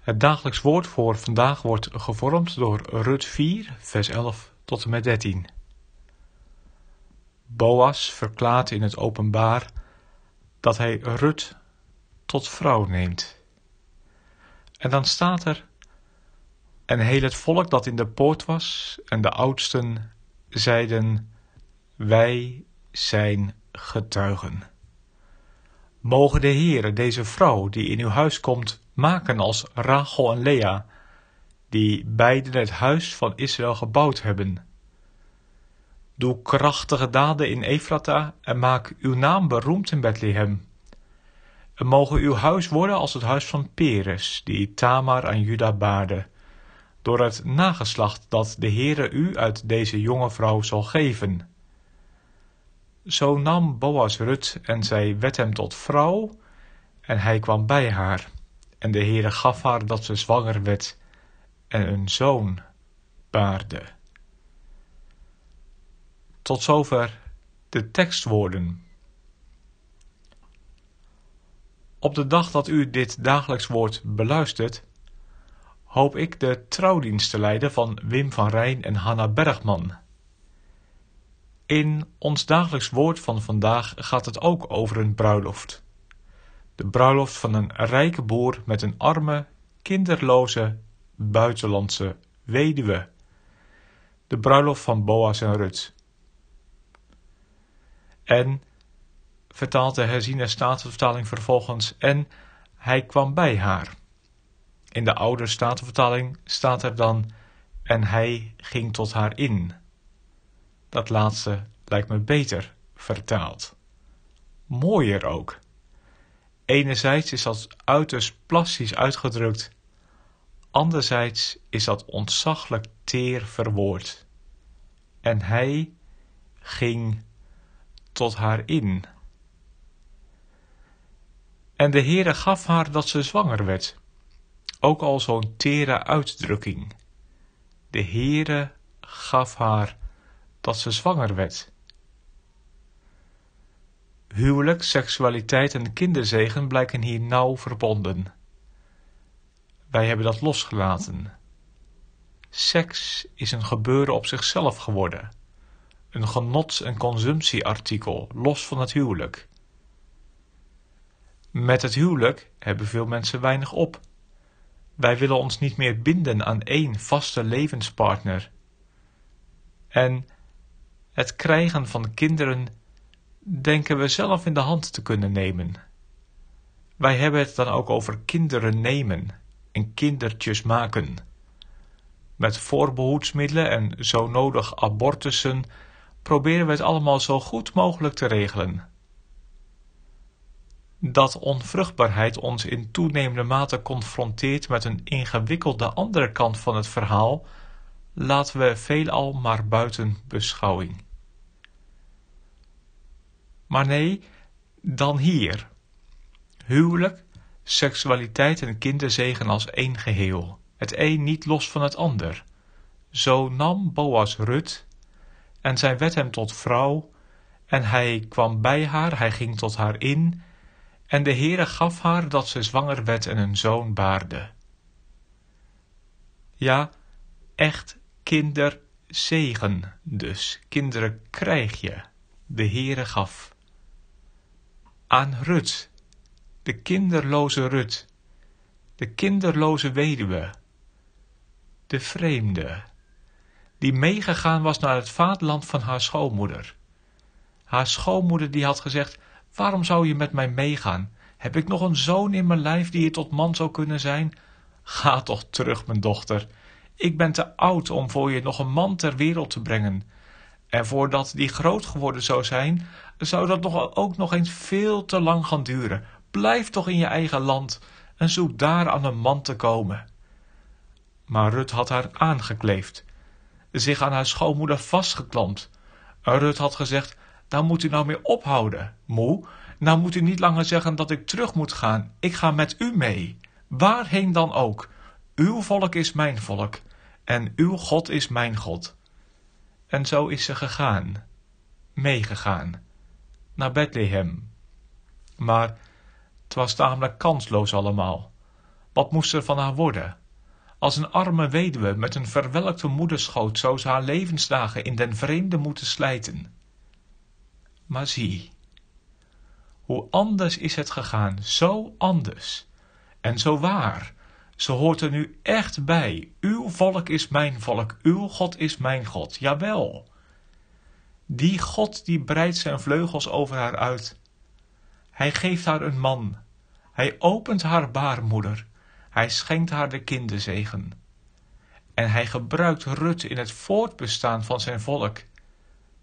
Het dagelijks woord voor vandaag wordt gevormd door Rut 4, vers 11 tot en met 13. Boas verklaart in het openbaar dat hij Rut tot vrouw neemt. En dan staat er: En heel het volk dat in de poort was en de oudsten zeiden: Wij zijn getuigen. Mogen de Heere deze vrouw die in uw huis komt maken als Rachel en Lea, die beiden het huis van Israël gebouwd hebben. Doe krachtige daden in Efrata en maak uw naam beroemd in Bethlehem. En mogen uw huis worden als het huis van Peres, die Tamar aan Juda baarde, door het nageslacht dat de Heere u uit deze jonge vrouw zal geven. Zo nam Boas Rut en zij werd hem tot vrouw, en hij kwam bij haar. En de Heere gaf haar dat ze zwanger werd en een zoon baarde. Tot zover de tekstwoorden. Op de dag dat u dit dagelijks woord beluistert, hoop ik de trouwdienst te leiden van Wim van Rijn en Hanna Bergman. In ons dagelijks woord van vandaag gaat het ook over een bruiloft. De bruiloft van een rijke boer met een arme, kinderloze, buitenlandse weduwe. De bruiloft van Boas en Rut. En, vertaalt de herziene statenvertaling vervolgens, en hij kwam bij haar. In de oude statenvertaling staat er dan, en hij ging tot haar in. Dat laatste lijkt me beter vertaald. Mooier ook. Enerzijds is dat uiterst plastisch uitgedrukt, anderzijds is dat ontzaglijk teer verwoord. En hij ging tot haar in. En de Heere gaf haar dat ze zwanger werd. Ook al zo'n tere uitdrukking. De Heere gaf haar dat ze zwanger werd. Huwelijk, seksualiteit en kinderzegen blijken hier nauw verbonden. Wij hebben dat losgelaten. Seks is een gebeuren op zichzelf geworden. Een genots- en consumptieartikel, los van het huwelijk. Met het huwelijk hebben veel mensen weinig op. Wij willen ons niet meer binden aan één vaste levenspartner. En het krijgen van kinderen denken we zelf in de hand te kunnen nemen. Wij hebben het dan ook over kinderen nemen en kindertjes maken. Met voorbehoedsmiddelen en zo nodig abortussen proberen we het allemaal zo goed mogelijk te regelen. Dat onvruchtbaarheid ons in toenemende mate confronteert met een ingewikkelde andere kant van het verhaal, laten we veelal maar buiten beschouwing. Maar nee, dan hier. Huwelijk, seksualiteit en kinderzegen als één geheel. Het een niet los van het ander. Zo nam Boas Rut en zij werd hem tot vrouw en hij kwam bij haar, hij ging tot haar in en de Heere gaf haar dat ze zwanger werd en een zoon baarde. Ja, echt kinderzegen dus. Kinderen krijg je. De Heere gaf aan Rut, de kinderloze Rut, de kinderloze weduwe, de vreemde, die meegegaan was naar het vaderland van haar schoonmoeder. Haar schoonmoeder die had gezegd, waarom zou je met mij meegaan? Heb ik nog een zoon in mijn lijf die je tot man zou kunnen zijn? Ga toch terug, mijn dochter. Ik ben te oud om voor je nog een man ter wereld te brengen. En voordat die groot geworden zou zijn, zou dat nog, ook nog eens veel te lang gaan duren. Blijf toch in je eigen land en zoek daar aan een man te komen. Maar Rut had haar aangekleefd, zich aan haar schoonmoeder vastgeklampt. Rut had gezegd, daar moet u nou mee ophouden, moe. Nou moet u niet langer zeggen dat ik terug moet gaan. Ik ga met u mee. Waarheen dan ook. Uw volk is mijn volk. En uw God is mijn God. En zo is ze gegaan. Meegegaan. Naar Bethlehem. Maar het was tamelijk kansloos allemaal. Wat moest er van haar worden? Als een arme weduwe met een verwelkte moederschoot zou ze haar levensdagen in den vreemde moeten slijten. Maar zie, hoe anders is het gegaan, zo anders. En zo waar, ze hoort er nu echt bij. Uw volk is mijn volk, uw God is mijn God, jawel. Die God die breidt zijn vleugels over haar uit. Hij geeft haar een man. Hij opent haar baarmoeder. Hij schenkt haar de kinderzegen. En hij gebruikt Rut in het voortbestaan van zijn volk.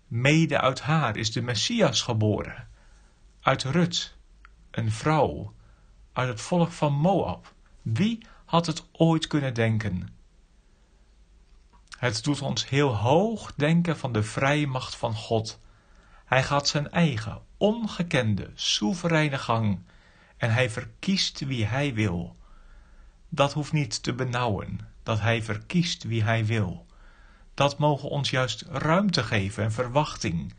Mede uit haar is de Messias geboren. Uit Rut, een vrouw, uit het volk van Moab. Wie had het ooit kunnen denken? Het doet ons heel hoog denken van de vrije macht van God. Hij gaat zijn eigen, ongekende, soevereine gang en hij verkiest wie hij wil. Dat hoeft niet te benauwen, dat hij verkiest wie hij wil. Dat mogen ons juist ruimte geven en verwachting.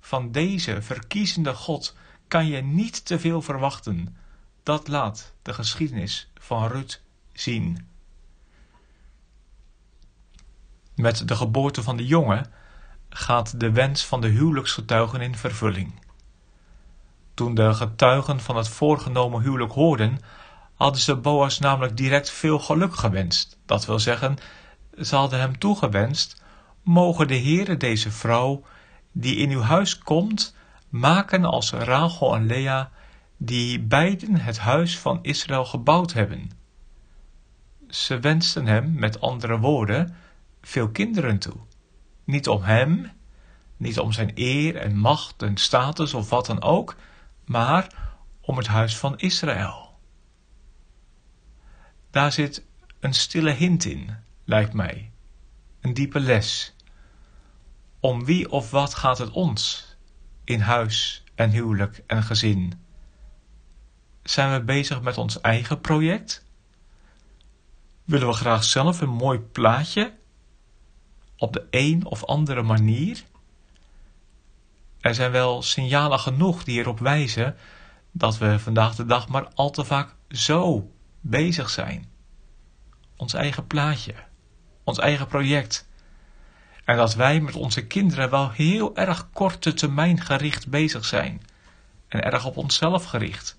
Van deze verkiezende God kan je niet te veel verwachten. Dat laat de geschiedenis van Rut zien. Met de geboorte van de jongen gaat de wens van de huwelijksgetuigen in vervulling. Toen de getuigen van het voorgenomen huwelijk hoorden, hadden ze Boas namelijk direct veel geluk gewenst. Dat wil zeggen, ze hadden hem toegewenst, mogen de Heere deze vrouw, die in uw huis komt, maken als Rachel en Lea, die beiden het huis van Israël gebouwd hebben. Ze wensten hem, met andere woorden, veel kinderen toe. Niet om hem, niet om zijn eer en macht en status of wat dan ook, maar om het huis van Israël. Daar zit een stille hint in, lijkt mij, een diepe les. Om wie of wat gaat het ons in huis en huwelijk en gezin? Zijn we bezig met ons eigen project? Willen we graag zelf een mooi plaatje op de een of andere manier? Er zijn wel signalen genoeg die erop wijzen dat we vandaag de dag maar al te vaak zo bezig zijn. Ons eigen plaatje, ons eigen project. En dat wij met onze kinderen wel heel erg korte termijn gericht bezig zijn. En erg op onszelf gericht.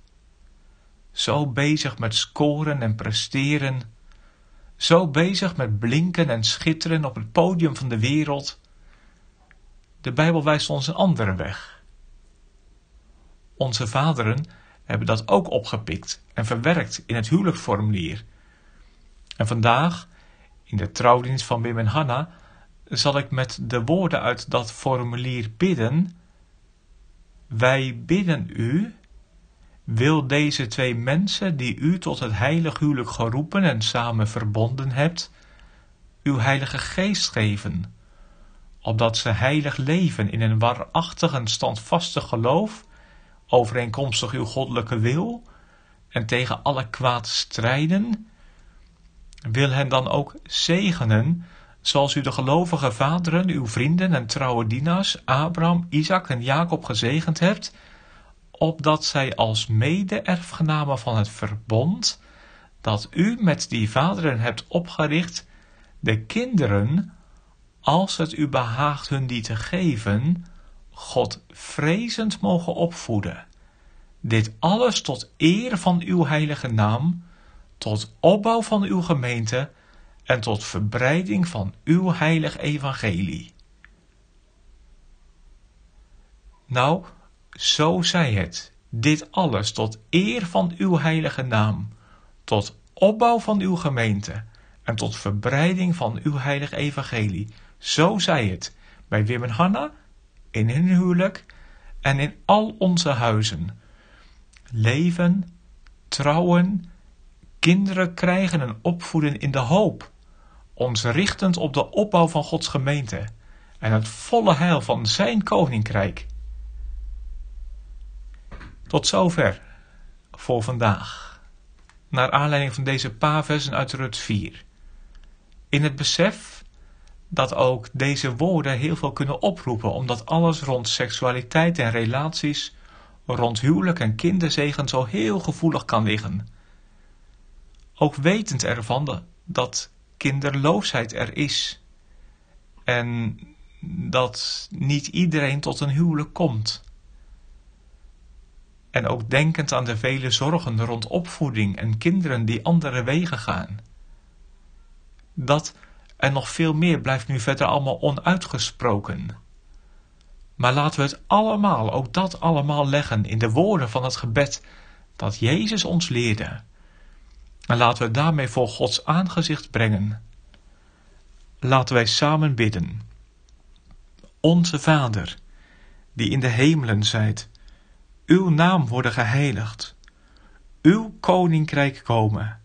Zo bezig met scoren en presteren. Zo bezig met blinken en schitteren op het podium van de wereld. De Bijbel wijst ons een andere weg. Onze vaderen hebben dat ook opgepikt en verwerkt in het huwelijksformulier. En vandaag, in de trouwdienst van Wim en Hanna, zal ik met de woorden uit dat formulier bidden. Wij bidden u, wil deze twee mensen die u tot het heilig huwelijk geroepen en samen verbonden hebt, uw heilige geest geven, opdat ze heilig leven in een waarachtig en standvastig geloof, overeenkomstig uw goddelijke wil, en tegen alle kwaad strijden, wil hen dan ook zegenen, zoals u de gelovige vaderen, uw vrienden en trouwe dienaars, Abraham, Isaac en Jacob gezegend hebt, opdat zij als mede-erfgenamen van het verbond, dat u met die vaderen hebt opgericht, de kinderen, als het u behaagt hun die te geven, God vrezend mogen opvoeden. Dit alles tot eer van uw heilige naam, tot opbouw van uw gemeente en tot verbreiding van uw heilig evangelie. Nou, zo zij het, dit alles tot eer van uw heilige naam, tot opbouw van uw gemeente en tot verbreiding van uw heilig evangelie. Zo zij het bij Wim en Hanna, in hun huwelijk en in al onze huizen. Leven, trouwen, kinderen krijgen en opvoeden in de hoop, ons richtend op de opbouw van Gods gemeente en het volle heil van Zijn koninkrijk. Tot zover voor vandaag, naar aanleiding van deze paar versen uit Rut 4. In het besef dat ook deze woorden heel veel kunnen oproepen, omdat alles rond seksualiteit en relaties, rond huwelijk en kinderzegen zo heel gevoelig kan liggen. Ook wetend ervan dat kinderloosheid er is en dat niet iedereen tot een huwelijk komt. En ook denkend aan de vele zorgen rond opvoeding en kinderen die andere wegen gaan. Dat en nog veel meer blijft nu verder allemaal onuitgesproken. Maar laten we het allemaal, ook dat allemaal leggen in de woorden van het gebed dat Jezus ons leerde. En laten we daarmee voor Gods aangezicht brengen. Laten wij samen bidden. Onze Vader, die in de hemelen zijt, uw naam worden geheiligd, uw koninkrijk komen,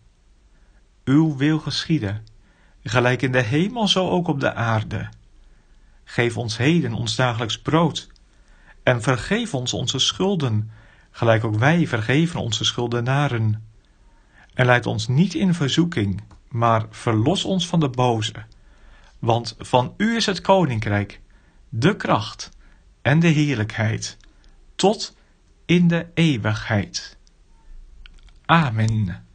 uw wil geschieden, gelijk in de hemel zo ook op de aarde. Geef ons heden ons dagelijks brood, en vergeef ons onze schulden, gelijk ook wij vergeven onze schuldenaren. En leid ons niet in verzoeking, maar verlos ons van de boze. Want van u is het koninkrijk, de kracht en de heerlijkheid, tot in de eeuwigheid. Amen.